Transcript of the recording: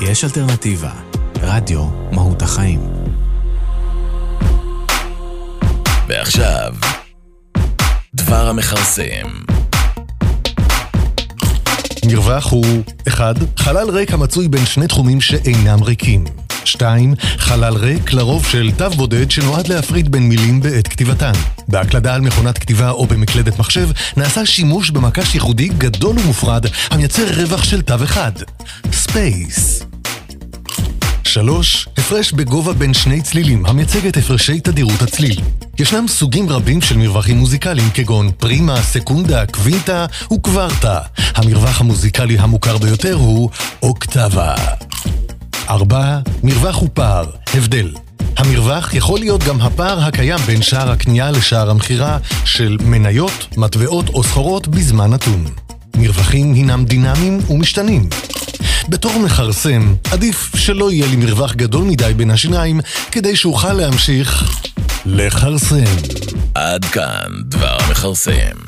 יש אלטרנטיבה. רדיו מהות החיים. ועכשיו, דבר המכרסם. מרווח הוא 1. חלל ריק המצוי בין שני תחומים שאינם ריקים. 2. חלל ריק, לרוב של תו בודד שנועד להפריד בין מילים בעת כתיבתן. בהקלדה על מכונת כתיבה או במקלדת מחשב נעשה שימוש במקש ייחודי גדול ומופרד המייצר רווח של תו אחד. space. 3. הפרש בגובה בין שני צלילים המייצג את הפרשי תדירות הצליל. ישנם סוגים רבים של מרווחים מוזיקליים כגון פרימה, סקונדה, קווינטה וקוורטה. המרווח המוזיקלי המוכר ביותר הוא אוקטבה. 4. מרווח הוא פער, הבדל. המרווח יכול להיות גם הפער הקיים בין שער הקנייה לשער המכירה של מניות, מטבעות או סחורות בזמן נתון. מרווחים הינם דינמיים ומשתנים. בתור מכרסם, עדיף שלא יהיה לי מרווח גדול מדי בין השיניים כדי שאוכל להמשיך לכרסם. עד כאן דבר המכרסם.